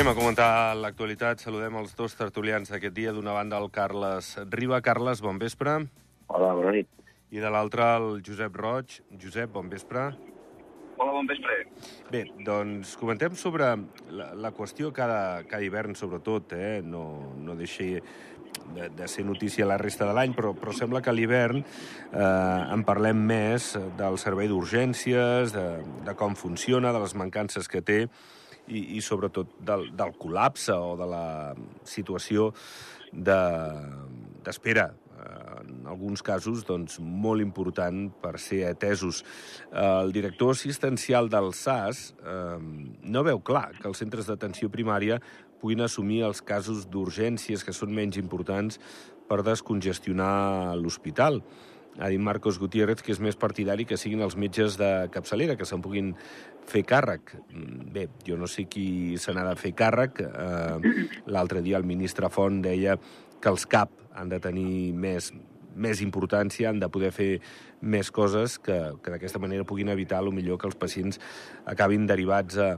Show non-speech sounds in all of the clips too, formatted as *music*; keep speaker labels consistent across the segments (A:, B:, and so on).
A: Anem a comentar l'actualitat. Saludem els dos tertulians d'aquest dia. D'una banda, el Carles Riba. Carles, bon vespre.
B: Hola, bona nit.
A: I de l'altra, el Josep Roig. Josep, bon vespre.
C: Hola, bon vespre.
A: Bé, doncs comentem sobre la, la qüestió cada, cada hivern, sobretot, eh? no, no deixi de, de ser notícia la resta de l'any, però, però sembla que a l'hivern eh, en parlem més del servei d'urgències, de, de com funciona, de les mancances que té, i, i sobretot del, del col·lapse o de la situació d'espera, de, en alguns casos doncs, molt important per ser atesos. El director assistencial del SAS eh, no veu clar que els centres d'atenció primària puguin assumir els casos d'urgències que són menys importants per descongestionar l'hospital. Ha dit Marcos Gutiérrez que és més partidari que siguin els metges de capçalera, que se'n puguin fer càrrec. Bé, jo no sé qui se n'ha de fer càrrec. Eh, L'altre dia el ministre Font deia que els CAP han de tenir més, més importància, han de poder fer més coses que, que d'aquesta manera puguin evitar, a millor que els pacients acabin derivats a,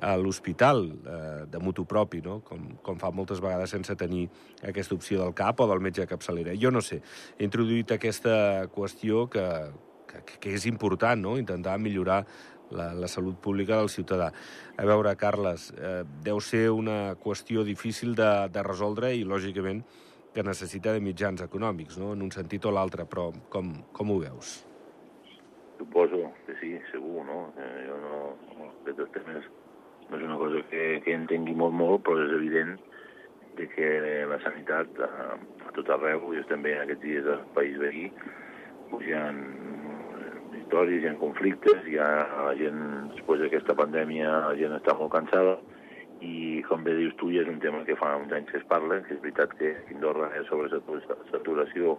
A: a l'hospital eh, de mutu propi, no? com, com fa moltes vegades sense tenir aquesta opció del CAP o del metge de capçalera. Jo no sé, he introduït aquesta qüestió que, que, que és important, no? intentar millorar la, la salut pública del ciutadà. A veure, Carles, eh, deu ser una qüestió difícil de, de resoldre i, lògicament, que necessita de mitjans econòmics, no? en un sentit o l'altre, però com, com ho veus?
B: Suposo que sí, segur, no? Eh, jo no... Aquests temes no és una cosa que, que entengui molt, molt, però és evident de que la sanitat a, a tot arreu, i també en aquests dies al país veí, pues hi ha històries, hi ha conflictes, hi ha la gent, després d'aquesta pandèmia, la gent està molt cansada, i com bé dius tu, és un tema que fa uns anys que es parla, que és veritat que a Andorra és sobre saturació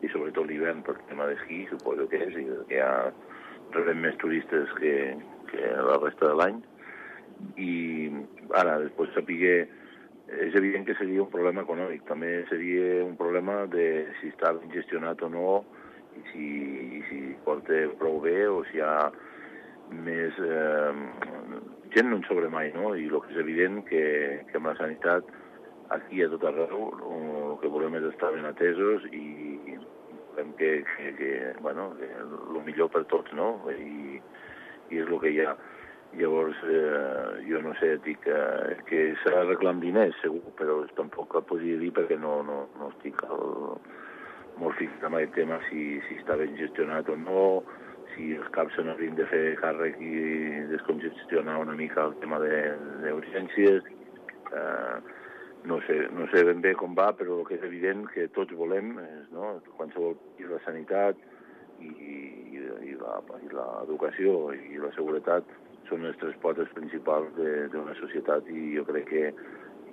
B: i sobretot l'hivern per tema d'esquí, suposo que és, i que ha rebem més turistes que, que la resta de l'any. I ara, després sapiguer, és evident que seria un problema econòmic, també seria un problema de si està gestionat o no, i si, i si porta prou bé o si hi ha més... Eh, gent no en sobre mai, no? I el que és evident que, que amb la sanitat aquí a tot arreu el que volem és estar ben atesos i volem que, que, que bueno, que el millor per tots, no? I, i és el que hi ha. Llavors, eh, jo no sé, dic eh, que s'ha d'arreglar amb diners, segur, però tampoc el podria dir perquè no, no, no estic al, molt fixat en aquest tema si, si està ben gestionat o no, si els caps se n'haurien de fer càrrec i descongestionar una mica el tema d'urgències. Eh, no, sé, no sé ben bé com va, però el que és evident que tots volem, és, no? qualsevol i la sanitat i, i, i l'educació i la seguretat són les tres potes principals d'una societat i jo crec que,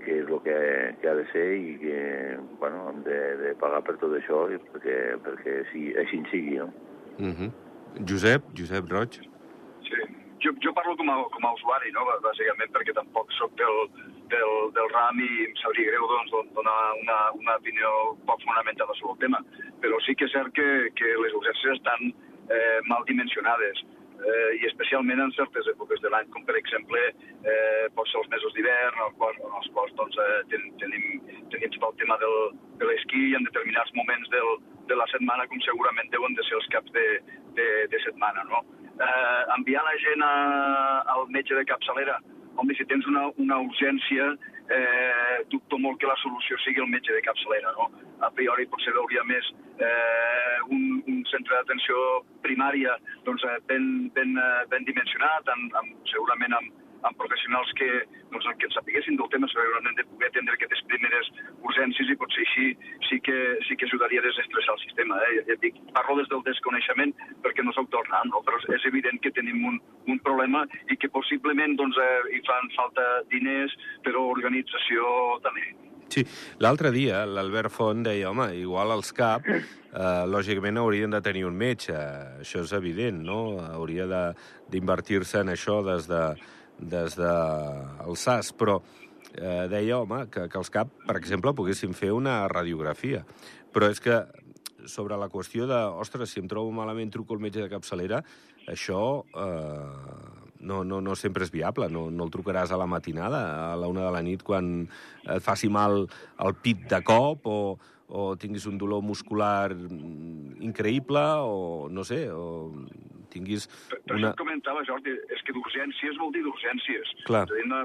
B: que és el que, que ha de ser i que bueno, hem de, de pagar per tot això perquè, perquè sí, així sigui. No?
A: Mm -hmm. Josep, Josep Roig.
C: Sí, jo, jo parlo com a, com a usuari, no? bàsicament perquè tampoc sóc del, del, del RAM i em sabria greu doncs, donar una, una opinió poc fonamentada sobre el tema. Però sí que és cert que, que les urgències estan eh, mal dimensionades eh, i especialment en certes èpoques de l'any, com per exemple eh, pot ser els mesos d'hivern, en, quals, en els quals doncs, eh, ten, tenim, tenim el tema del, de l'esquí i en determinats moments del, de la setmana com segurament deuen de ser els caps de, de, de setmana. No? Eh, enviar la gent a, al metge de capçalera, home, si tens una, una urgència, eh, dubto molt que la solució sigui el metge de capçalera, no? A priori potser veuria més eh, un, un centre d'atenció primària doncs, eh, ben, ben, eh, ben dimensionat, amb, amb, segurament amb, amb professionals que, doncs, que en sapiguessin del tema segurament de poder atendre aquestes primeres urgències i potser així sí que, sí que ajudaria a desestressar el sistema. Eh? Ja dic, parlo des del desconeixement perquè no sóc del no? però és evident que tenim un, un problema i que possiblement doncs, eh, hi fan falta diners, però organització també.
A: Sí, l'altre dia l'Albert Font deia, home, igual els CAP, eh, lògicament haurien de tenir un metge, això és evident, no? Hauria d'invertir-se en això des de, des de SAS, però eh, deia, home, que, que els CAP, per exemple, poguessin fer una radiografia. Però és que sobre la qüestió de, ostres, si em trobo malament truco al metge de capçalera, això eh, no, no, no sempre és viable. No, no el trucaràs a la matinada, a la una de la nit, quan et faci mal el pit de cop o, o tinguis un dolor muscular increïble o, no sé, o tinguis
C: Per, per
A: una...
C: això comentava, Jordi, és que d'urgències vol dir d'urgències.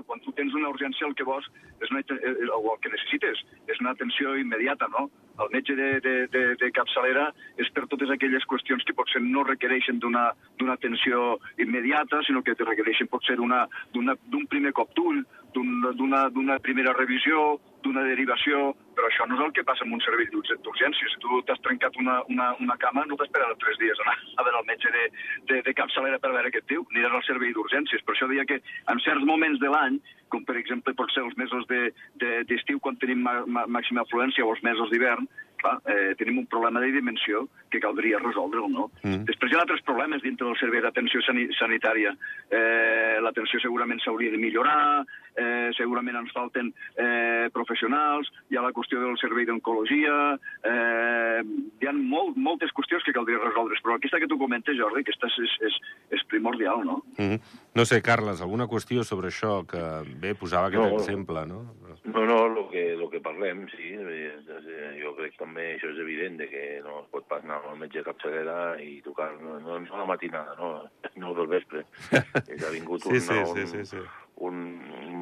C: Quan tu tens una urgència el que vols, és una, eh, o el que necessites, és una atenció immediata, no? El metge de, de, de, de capçalera és per totes aquelles qüestions que potser no requereixen d'una atenció immediata, sinó que te requereixen potser d'un primer cop d'ull, d'un- d'una d'una primera revisió, d'una derivació, però això no és el que passa en un servei d'urg- d'urgències. Si tu t'has trencat una, una, una cama, no t'esperarà tres dies anar a veure el metge de, de, de capçalera per veure què et diu, aniràs al servei d'urgències. Per això deia que en certs moments de l'any, com per exemple pot ser els mesos d'estiu de, de, quan tenim ma, màxima afluència o els mesos d'hivern, clar, eh, tenim un problema de dimensió que caldria resoldre'l, no?
A: Mm.
C: Després hi ha altres problemes dintre del servei d'atenció sani sanitària. Eh, L'atenció segurament s'hauria de millorar, eh, segurament ens falten eh, professionals, hi ha la qüestió del servei d'oncologia, eh, hi ha molt, moltes qüestions que caldria resoldre, però aquesta que tu comentes, Jordi, aquesta és, és, és, és primordial, no?
A: Mm -hmm. No sé, Carles, alguna qüestió sobre això que, bé, posava aquest
B: No.
A: exemple, no?
B: No, no, el que, lo que parlem, sí, eh, eh, jo crec també això és evident, de que no es pot pas anar al metge de capçalera i tocar, no, no, no la matinada, no, *laughs* no del vespre. *laughs* Ja ha vingut
A: Sí,
B: un,
A: sí,
B: un,
A: sí, sí, sí.
B: un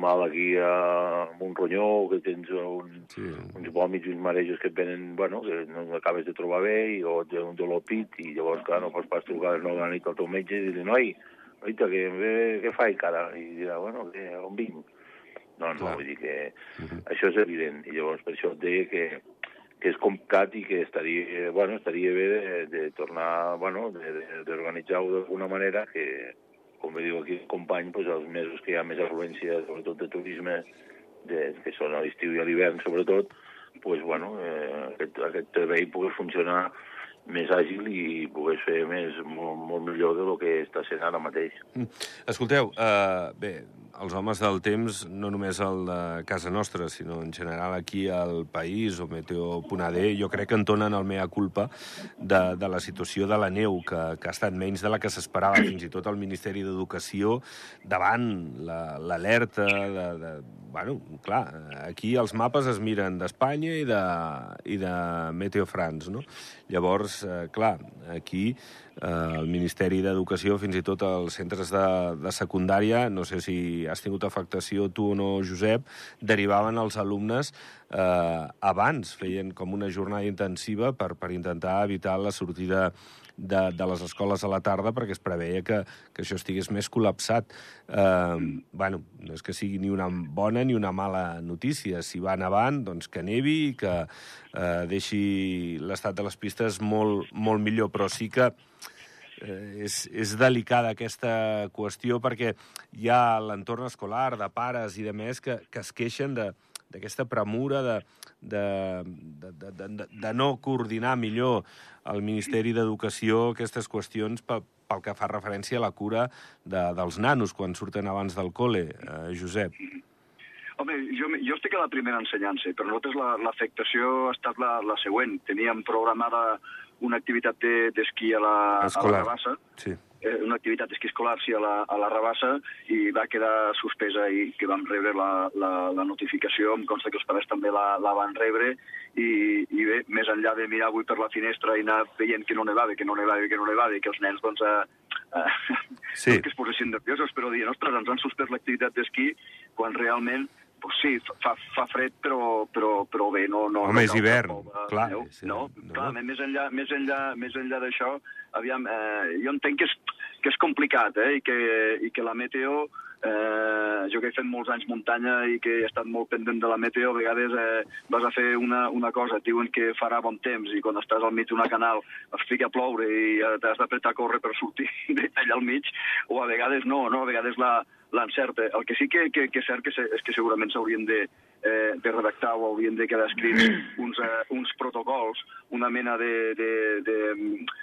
B: mal aquí a, amb un ronyó, que tens un,
A: Sí.
B: uns vòmits i uns marejos que et venen, bueno, que no acabes de trobar bé, i o tens un dolor pit, i llavors, clar, no pots pas trucar a les 9 de la nit al teu metge i dir-li, noi, oita, què, què, faig, cara? I dirà, bueno, que, on vinc? No, no,
A: Clar.
B: vull dir que
A: Mhm.
B: això és evident, i llavors per això et deia que, que és complicat i que estaria, bueno, estaria bé de, de tornar, bueno, de- de- d'organitzar-ho d'alguna manera que, com bé diu aquí el company, doncs els mesos que hi ha més afluència, sobretot de turisme, de, que són a l'estiu i a l'hivern sobretot, doncs, bueno, eh, aquest, aquest servei pogués funcionar més àgil i pogués fer més, molt, molt millor del que està sent ara mateix.
A: Escolteu, uh, bé, els homes del temps, no només el de casa nostra, sinó en general aquí al país o Meteo.d, jo crec que entonen el mea culpa de, de la situació de la neu, que, que ha estat menys de la que s'esperava, *clears throat* fins i tot el Ministeri d'Educació, davant la- l'alerta de, de... Bueno, clar, aquí els mapes es miren d'Espanya i de, i de Meteo France, no? Llavors, eh, clar, aquí el Ministeri d'Educació, fins i tot els centres de, de secundària, no sé si has tingut afectació tu o no, Josep, derivaven els alumnes eh, abans, feien com una jornada intensiva per, per intentar evitar la sortida de, de les escoles a la tarda perquè es preveia que, que això estigués més col·lapsat. Eh, bueno, no és que sigui ni una bona ni una mala notícia. Si va nevant, doncs que nevi i que eh, deixi l'estat de les pistes molt, molt millor, però sí que eh, és, és delicada aquesta qüestió perquè hi ha l'entorn escolar de pares i de més que, que es queixen de d'aquesta premura de, de, de, de, de, de no coordinar millor el Ministeri d'Educació aquestes qüestions pel, pel que fa referència a la cura de, dels nanos quan surten abans del col·le, eh, Josep.
C: Home, jo, jo estic a la primera ensenyança, però nosaltres la- l'afectació ha estat la, la següent. Teníem programada una activitat de- d'esquí a, la, a la
A: Escolar.
C: Rabassa,
A: Sí.
C: Eh, una activitat d'esquí escolar sí, a, la, a la Rabassa i va quedar suspesa i que vam rebre la, la, la notificació, em consta que els pares també la, la van rebre i, i bé, més enllà de mirar avui per la finestra i anar veient que no nevava, que no nevava, que no nevava i que els nens doncs, eh, eh,
A: Sí. *laughs*
C: que es posessin nerviosos, però dient, ostres, ens han suspès l'activitat d'esquí quan realment pues sí, fa, fa fred, però, però, però bé, no... no
A: Home,
C: no
A: és hivern,
C: eh,
A: clar, és-
C: no,
A: no.
C: clar, més enllà, més enllà, més enllà d'això, aviam, eh, jo entenc que és, que és complicat, eh, i que, i que la meteo, eh, jo que he fet molts anys muntanya i que he estat molt pendent de la meteo, a vegades eh, vas a fer una, una cosa, et diuen que farà bon temps, i quan estàs al mig d'una canal es fica a ploure i eh, t'has d'apretar a córrer per sortir *laughs* d'allà al mig, o a vegades no, no? a vegades la, l'encerta. El que sí que, que, que és cert que se, és que segurament s'haurien de, eh, de redactar o haurien de quedar escrits *clears throat* uns, eh, uns protocols, una mena de, de, de,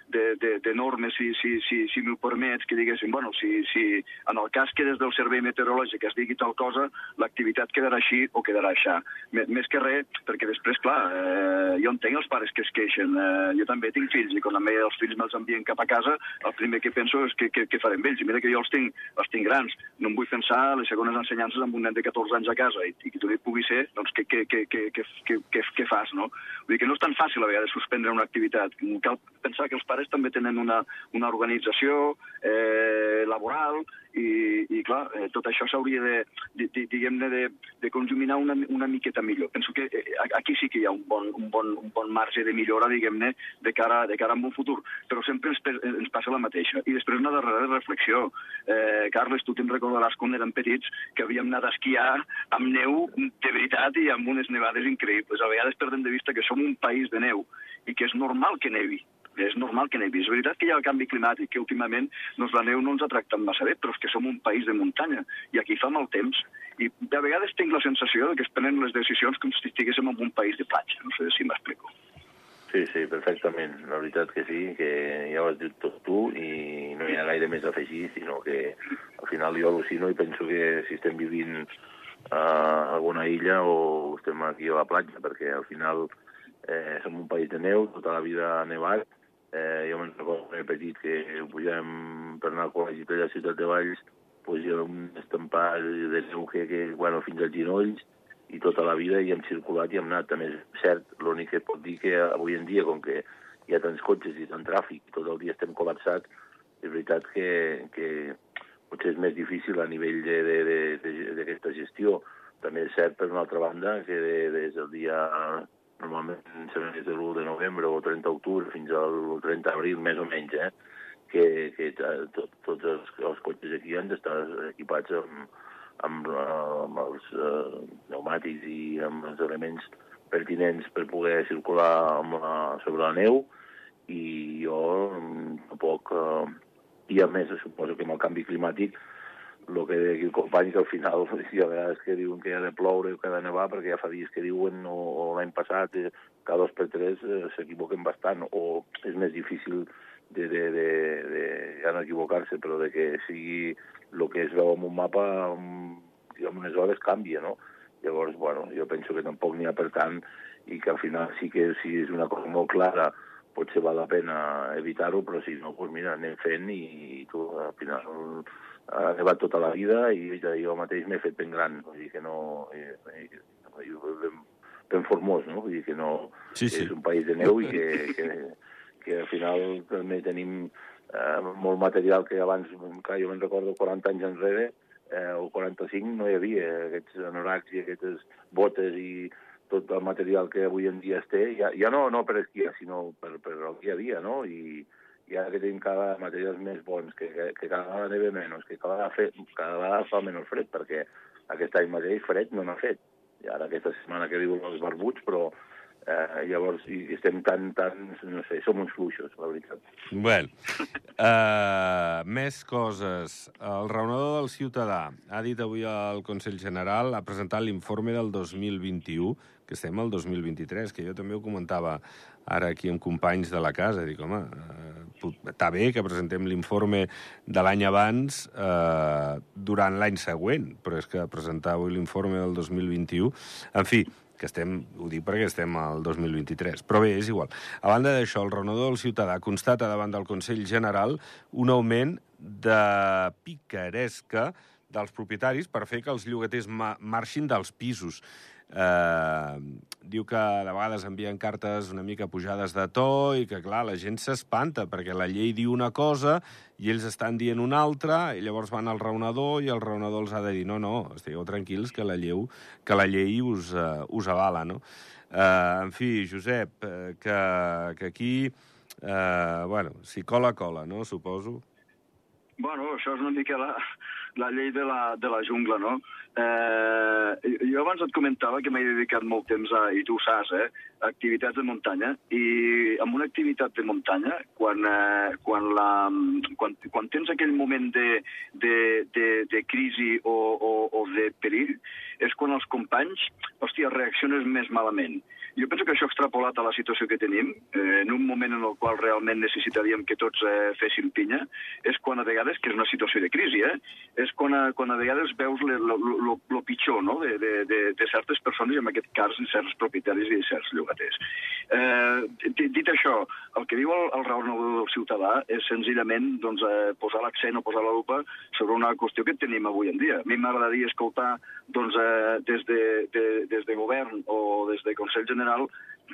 C: de, de, de normes, si, si, si, si m'ho permets, que diguéssim, bueno, si, si en el cas que des del Servei Meteorològic es digui tal cosa, l'activitat quedarà així o quedarà així. Més que res, perquè després, clar, eh, jo entenc els pares que es queixen. Eh, jo també tinc fills i quan mi els fills me'ls envien cap a casa, el primer que penso és què, què, què farem ells. I mira que jo els tinc, els tinc grans. No em vull pensar les segones ensenyances amb un nen de 14 anys a casa i, i que tu pugui ser, doncs què, què, què, què, què, què, què fas, no? Vull dir que no és tan fàcil a vegades suspendre una activitat. Cal pensar que els pares també tenen una, una organització eh, laboral i, i clar, eh, tot això s'hauria de, de, de diguem-ne, de, de conjuminar una, una miqueta millor. Penso que eh, aquí sí que hi ha un bon, un bon, un bon marge de millora, diguem-ne, de, cara, de cara a un futur, però sempre ens, ens passa la mateixa. I després una darrera reflexió. Eh, Carles, tu te'n recordaràs quan érem petits que havíem anat a esquiar amb neu de veritat i amb unes nevades increïbles. A vegades perdem de vista que som un país de neu i que és normal que nevi és normal que nevi. És veritat que hi ha el canvi climàtic, que últimament doncs, la neu no ens ha tractat massa bé, però és que som un país de muntanya i aquí fa mal temps. I de vegades tinc la sensació que es prenen les decisions com si estiguéssim en un país de platja. No sé si m'explico.
B: Sí, sí, perfectament. La veritat que sí, que ja ho has dit tot tu i no hi ha gaire més a afegir, sinó que al final jo al·lucino i penso que si estem vivint a alguna illa o estem aquí a la platja, perquè al final eh, som un país de neu, tota la vida ha nevat, Eh, jo me'n recordo petit que pujàvem per anar al col·legi de la ciutat de Valls, pues, hi un estampat de que, que bueno, fins als ginolls, i tota la vida hi hem circulat i hem anat. També és cert, l'únic que pot dir que avui en dia, com que hi ha tants cotxes i tant tràfic, i tot el dia estem col·lapsats, és veritat que, que potser és més difícil a nivell d'aquesta gestió. També és cert, per una altra banda, que de, des del dia normalment serà des de l'1 de novembre o 30 d'octubre fins al 30 d'abril, més o menys, eh? que, que tot, tots els, els cotxes aquí han d'estar equipats amb, amb, amb els uh, pneumàtics i amb els elements pertinents per poder circular amb la, sobre la neu i jo tampoc... Uh, I a més, suposo que amb el canvi climàtic el que deia aquí el company, que al final *laughs* hi ha vegades que diuen que ha de ploure o que ha de nevar, perquè ja fa dies que diuen, o, o l'any passat, eh, cada dos per tres eh, s'equivoquen bastant, o és més difícil de, de, de, de ja no equivocar-se, però de que sigui el que es veu en un mapa en, en unes hores canvia, no? Llavors, bueno, jo penso que tampoc n'hi ha per tant i que al final sí que si és una cosa molt clara potser val la pena evitar-ho, però si no, doncs mira, anem fent i, i tu al final ha nevat tota la vida i jo mateix m'he fet ben gran, vull dir que no... I, i, ben, ben formós, no? Vull dir que no...
A: Sí, sí.
B: És un país de neu i que, que, que al final també tenim eh, molt material que abans, clar, jo me'n recordo 40 anys enrere, eh, o 45, no hi havia aquests anoraks i aquestes botes i tot el material que avui en dia es té, ja, ja no, no per esquiar, sinó per, per el dia a dia, no? I, i ara que tenim cada materials més bons, que, que, que cada vegada neve menys, que cada vegada, fe, cada vegada fa menys fred, perquè aquest any mateix fred no n'ha fet. I ara aquesta setmana que diuen els barbuts, però eh, llavors i estem tan, tan, no sé, som uns fluixos, la veritat.
A: Bueno, uh, més coses. El raonador del ciutadà ha dit avui al Consell General, ha presentat l'informe del 2021, que estem al 2023, que jo també ho comentava ara aquí amb companys de la casa. Dic, home, eh, està bé que presentem l'informe de l'any abans eh, durant l'any següent, però és que presentar avui l'informe del 2021... En fi, que estem, ho dic perquè estem al 2023, però bé, és igual. A banda d'això, el raonador del ciutadà constata davant del Consell General un augment de picaresca dels propietaris per fer que els llogaters ma marxin dels pisos. Eh, diu que de vegades envien cartes una mica pujades de to i que, clar, la gent s'espanta perquè la llei diu una cosa i ells estan dient una altra i llavors van al raonador i el raonador els ha de dir no, no, estigueu tranquils que la llei, que la llei us, uh, us avala, no? Eh, en fi, Josep, eh, que, que aquí, eh, bueno, si cola, cola, no?, suposo.
C: Bueno, això és una mica la, la llei de la, de la jungla, no? Eh, jo abans et comentava que m'he dedicat molt temps a, i tu ho saps, eh, a activitats de muntanya, i amb una activitat de muntanya, quan, eh, quan, la, quan, quan tens aquell moment de, de, de, de crisi o, o, o de perill és quan els companys, hòstia, reaccionen més malament. Jo penso que això extrapolat a la situació que tenim, eh, en un moment en el qual realment necessitaríem que tots eh, fessin pinya, és quan a vegades, que és una situació de crisi, eh, és quan a, quan a vegades veus el pitjor no? de, de, de, de certes persones, en aquest cas de certs propietaris i certs llogaters. Eh, dit això, el que diu el, el raonador del ciutadà és senzillament doncs, eh, posar l'accent o posar la lupa sobre una qüestió que tenim avui en dia. A mi m'agradaria escoltar doncs, eh, des, de, de, des de govern o des de Consell General general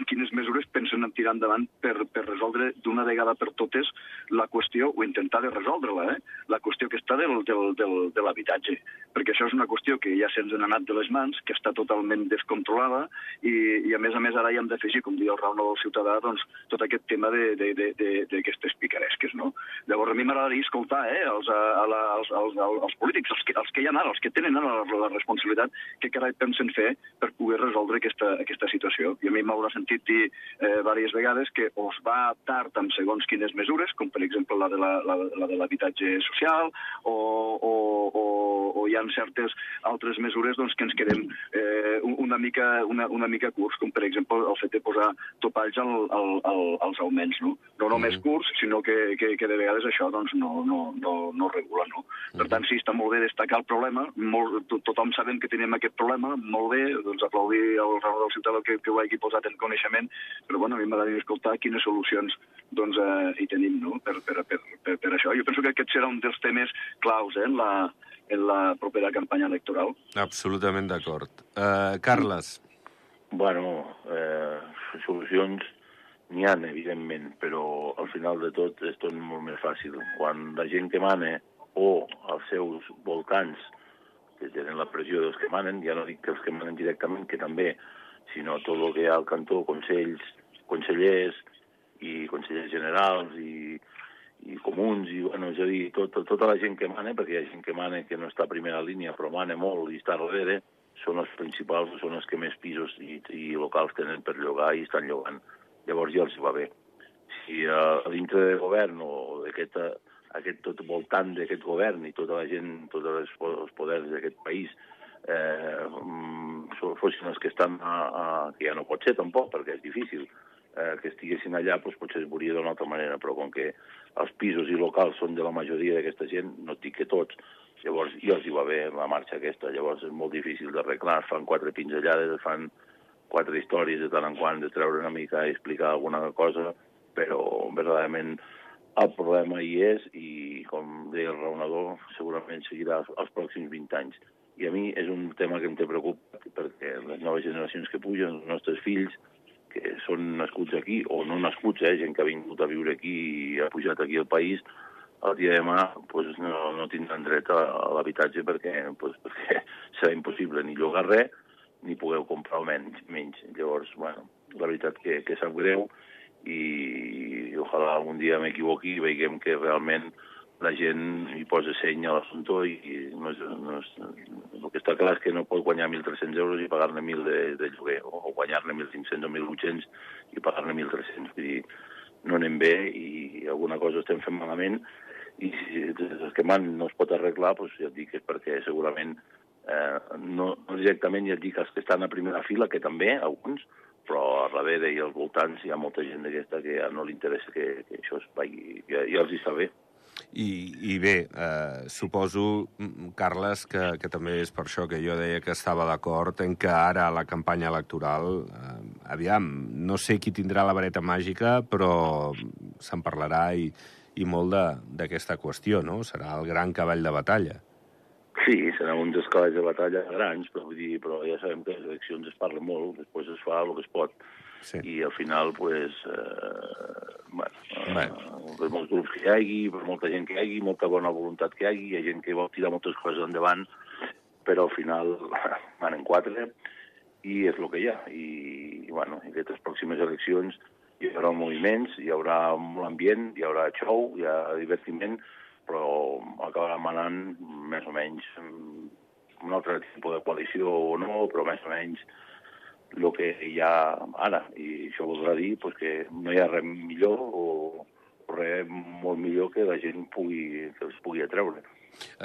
C: quines mesures pensen en tirar endavant per, per resoldre d'una vegada per totes la qüestió, o intentar de resoldre-la, eh? la qüestió que està del, del, del, de l'habitatge. Perquè això és una qüestió que ja se'ns ha anat de les mans, que està totalment descontrolada, i, i a més a més ara hi hem d'afegir, com diu el Raúl del Ciutadà, doncs, tot aquest tema d'aquestes picaresques. No? Llavors a mi m'agradaria escoltar eh, els, a la, els, els, els polítics, els que, els que hi ha ara, els que tenen ara la, la responsabilitat, que carai pensen fer per poder resoldre aquesta, aquesta situació. I a mi m'haurà sentit dir eh, diverses vegades que o es va tard amb segons quines mesures, com per exemple la de l'habitatge la, la, social, o, o, o, o hi ha certes altres mesures doncs, que ens quedem eh, una, mica, una, una mica curts, com per exemple el fet de posar topalls al, al, al, als augments. No, no només mm. curts, sinó que, que, que de vegades això doncs, no, no, no, no regula. No? Per tant, sí, està molt bé destacar el problema, molt, tothom sabem que tenim aquest problema, molt bé, doncs aplaudir el raó del ciutadà que, que ho hagi posat en coneixement, però bueno, a mi m'agradaria escoltar quines solucions doncs, eh, hi tenim no? per, per, per, per, per això. Jo penso que aquest serà un dels temes claus eh, en, la, en la propera campanya electoral.
A: Absolutament d'acord. Uh, Carles.
B: Bueno, eh, solucions n'hi ha, evidentment, però al final de tot és tot molt més fàcil. Quan la gent que mana o els seus voltants que tenen la pressió dels que manen, ja no dic que els que manen directament, que també, sinó tot el que hi ha al cantó, consells, consellers i consellers generals i, i comuns, i, bueno, és a dir, tot, tota la gent que mana, perquè hi ha gent que mana que no està a primera línia, però mana molt i està darrere, són els principals, són els que més pisos i, i locals tenen per llogar i estan llogant. Llavors ja els va bé. Si a, a dintre del govern o d'aquest aquest tot voltant d'aquest govern i tota la gent, tots els poders d'aquest país eh, fossin els que estan a, a, que ja no pot ser tampoc, perquè és difícil eh, que estiguessin allà, doncs potser es veuria d'una altra manera, però com que els pisos i locals són de la majoria d'aquesta gent, no et dic que tots, llavors ja els hi va bé la marxa aquesta, llavors és molt difícil d'arreglar, fan quatre pinzellades, fan quatre històries de tant en quant, de treure una mica i explicar alguna cosa, però verdaderament el problema hi és i, com deia el raonador, segurament seguirà els pròxims 20 anys. I a mi és un tema que em té preocupat perquè les noves generacions que pugen, els nostres fills, que són nascuts aquí, o no nascuts, eh, gent que ha vingut a viure aquí i ha pujat aquí al país, el dia de demà pues, no, no tindran dret a, a l'habitatge perquè, pues, perquè *laughs* serà impossible ni llogar res ni poder comprar menys. menys. Llavors, bueno, la veritat que, que sap greu i, i ojalà algun dia m'equivoqui i veiguem que realment la gent hi posa seny a l'assumpte i, i no és, no és, el que està clar és que no pot guanyar 1.300 euros i pagar-ne 1.000 de, de lloguer, o guanyar-ne 1.500 o 1.800 i pagar-ne 1.300. Vull dir, no anem bé i alguna cosa estem fent malament i si el que man no es pot arreglar, doncs ja et dic que és perquè segurament eh, no, no directament ja et dic els que estan a primera fila, que també, alguns, però a darrere i als voltants hi ha molta gent d'aquesta que ja no li interessa que, que això es pagui, ja, ja els hi està bé.
A: I, i bé, eh, suposo, Carles, que, que també és per això que jo deia que estava d'acord en que ara la campanya electoral, eh, aviam, no sé qui tindrà la vareta màgica, però se'n parlarà i, i molt d'aquesta qüestió, no? Serà el gran cavall de batalla.
B: Sí, serà un dels cavalls de batalla grans, però, vull dir, però ja sabem que les eleccions es parla molt, després es fa el que es pot. Sí. I al final, pues, eh, bueno, eh, per molts grups que hi hagi, per molta gent que hi hagi, molta bona voluntat que hi hagi, hi ha gent que vol tirar moltes coses endavant, però al final *laughs* van en quatre i és el que hi ha. I, i bueno, en aquestes pròximes eleccions hi haurà moviments, hi haurà molt ambient, hi haurà show, hi ha divertiment, però acabarà manant més o menys un altre tipus de coalició o no, però més o menys el que hi ha ara. I això voldrà dir pues, que no hi ha res millor o, o res molt millor que la gent pugui, que els pugui atreure.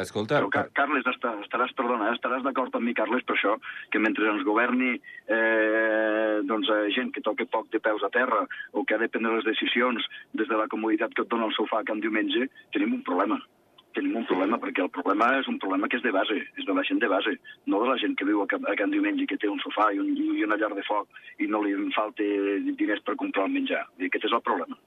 A: Escolta...
C: Però, Car Carles, estaràs, perdona, eh, estaràs d'acord amb mi, Carles, per això, que mentre ens governi eh, doncs, eh, gent que toca poc de peus a terra o que ha de prendre les decisions des de la comoditat que et dona el sofà cada diumenge, tenim un problema tenim un problema, perquè el problema és un problema que és de base, és de la gent de base, no de la gent que viu a Can, a Can Diumenge, que té un sofà i, un, i una llar de foc i no li falta diners per comprar el menjar. I aquest és el problema.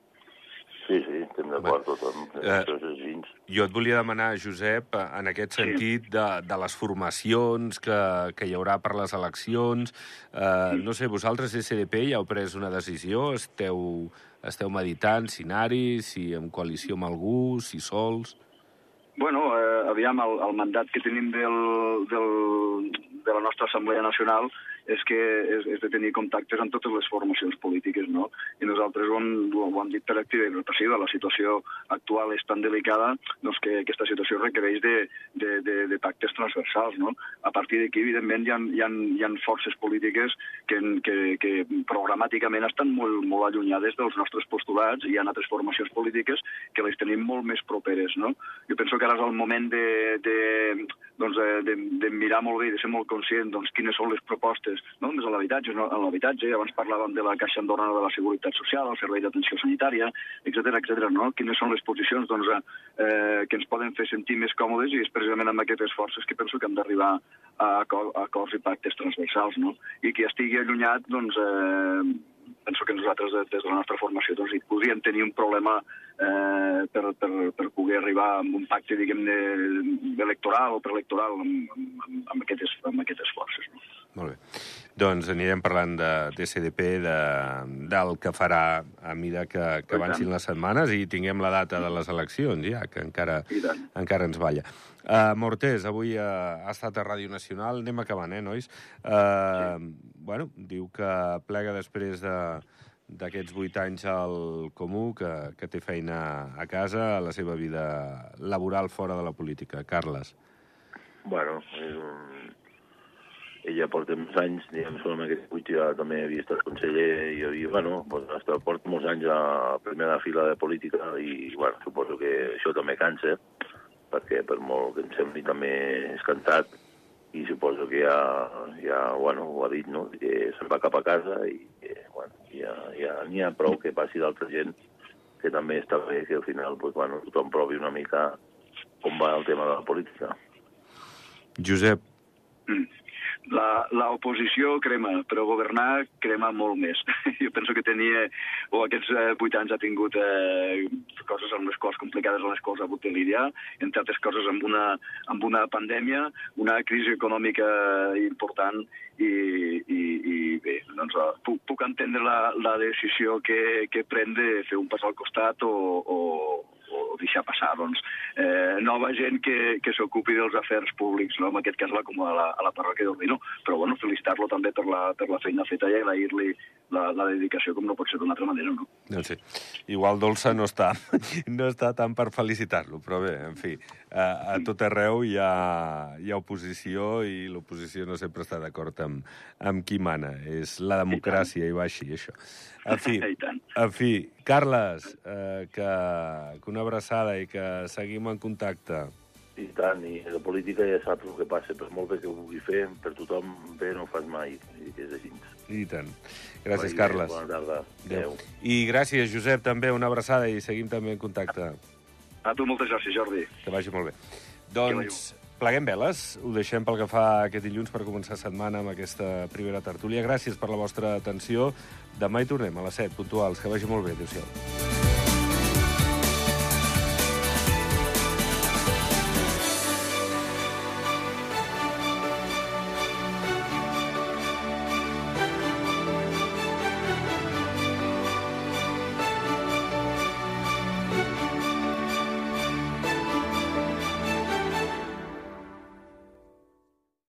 B: Sí, sí, estem d'acord tothom. Eh,
A: jo et volia demanar, Josep, en aquest sentit sí. de, de les formacions que, que hi haurà per les eleccions. Eh, sí. No sé, vosaltres, SDP, ja heu pres una decisió? Esteu, esteu meditant si anar-hi, si en coalició amb algú, si sols?
C: Bueno, eh, aviam, el, el mandat que tenim del, del, de la nostra Assemblea Nacional és que és, és de tenir contactes amb totes les formacions polítiques, no? I nosaltres ho hem, ho hem dit per activa i per passiva, la situació actual és tan delicada doncs que aquesta situació requereix de, de, de, de pactes transversals, no? A partir d'aquí, evidentment, hi ha, hi, ha, hi ha forces polítiques que, que, que programàticament estan molt, molt allunyades dels nostres postulats i hi ha altres formacions polítiques que les tenim molt més properes, no? Jo penso que ara és el moment de, de, doncs, de, de, mirar molt bé i de ser molt conscient doncs, quines són les propostes no només a l'habitatge, no, en l'habitatge, abans parlàvem de la Caixa Andorrana de la Seguretat Social, el Servei d'Atenció Sanitària, etc etc. no? Quines són les posicions doncs, eh, que ens poden fer sentir més còmodes i és precisament amb aquestes forces que penso que hem d'arribar a, acords i pactes transversals, no? I qui estigui allunyat, doncs, eh, penso que nosaltres des de la nostra formació doncs, podríem tenir un problema eh, per, per, per poder arribar a un pacte, diguem-ne, electoral o preelectoral amb, amb, amb, aquestes, amb aquestes forces. No?
A: Molt bé. Doncs anirem parlant de, de CDP, de, del que farà a mida que, que avancin les setmanes i tinguem la data de les eleccions, ja, que encara, encara ens balla. Uh, Mortés, avui uh, ha estat a Ràdio Nacional. Anem acabant, eh, nois? Uh, sí. Bueno, diu que plega després de d'aquests vuit anys al Comú, que, que té feina a casa, a la seva vida laboral fora de la política. Carles.
B: Bueno, és un ella porta molts anys, diguem, en aquest buit ja també havia estat conseller i havia, bueno, pues, hasta porta molts anys a primera fila de política i, bueno, suposo que això també cansa, perquè per molt que em sembli també és cantat i suposo que ja, ja bueno, ho ha dit, no?, que se'n va cap a casa i que, bueno, ja, ja n'hi ha prou que passi d'altra gent que també està bé que al final, pues, bueno, tothom provi una mica com va el tema de la política.
A: Josep.
C: Mm l'oposició crema, però governar crema molt més. *laughs* jo penso que tenia, o aquests eh, vuit anys ha tingut eh, coses amb les quals complicades amb les quals ha hagut de lidiar, entre altres coses amb una, amb una pandèmia, una crisi econòmica important i, i, i bé, doncs, eh, puc, puc entendre la, la decisió que, que pren de fer un pas al costat o, o, o deixar passar doncs, eh, nova gent que, que s'ocupi dels afers públics, no? en aquest cas la, com a la, a la parròquia d'Ordino. Però bueno, felicitar-lo també per la, per la feina feta i agrair-li la, la dedicació com no pot ser d'una altra manera, no?
A: No sé. Igual dolça no està, *laughs* no està tant per felicitar-lo, però bé, en fi, a, a tot arreu hi ha, hi ha oposició i l'oposició no sempre està d'acord amb, amb qui mana. És la democràcia i va així, això. En fi, *laughs* en fi Carles, eh, que, que una abraçada i que seguim en contacte.
B: I tant, i la política ja saps el que passa, per molt bé que ho vulgui fer, per tothom bé no ho fas mai, i és així.
A: I tant. Gràcies, Vai, Carles.
B: Bona tarda.
A: Adéu. I gràcies, Josep, també, una abraçada i seguim també en contacte.
C: A tu moltes gràcies, Jordi.
A: Que vagi molt bé. Doncs pleguem veles, ho deixem pel que fa aquest dilluns per començar setmana amb aquesta primera tertúlia. Gràcies per la vostra atenció. Demà hi tornem a les 7, puntuals. Que vagi molt bé. Adéu-siau.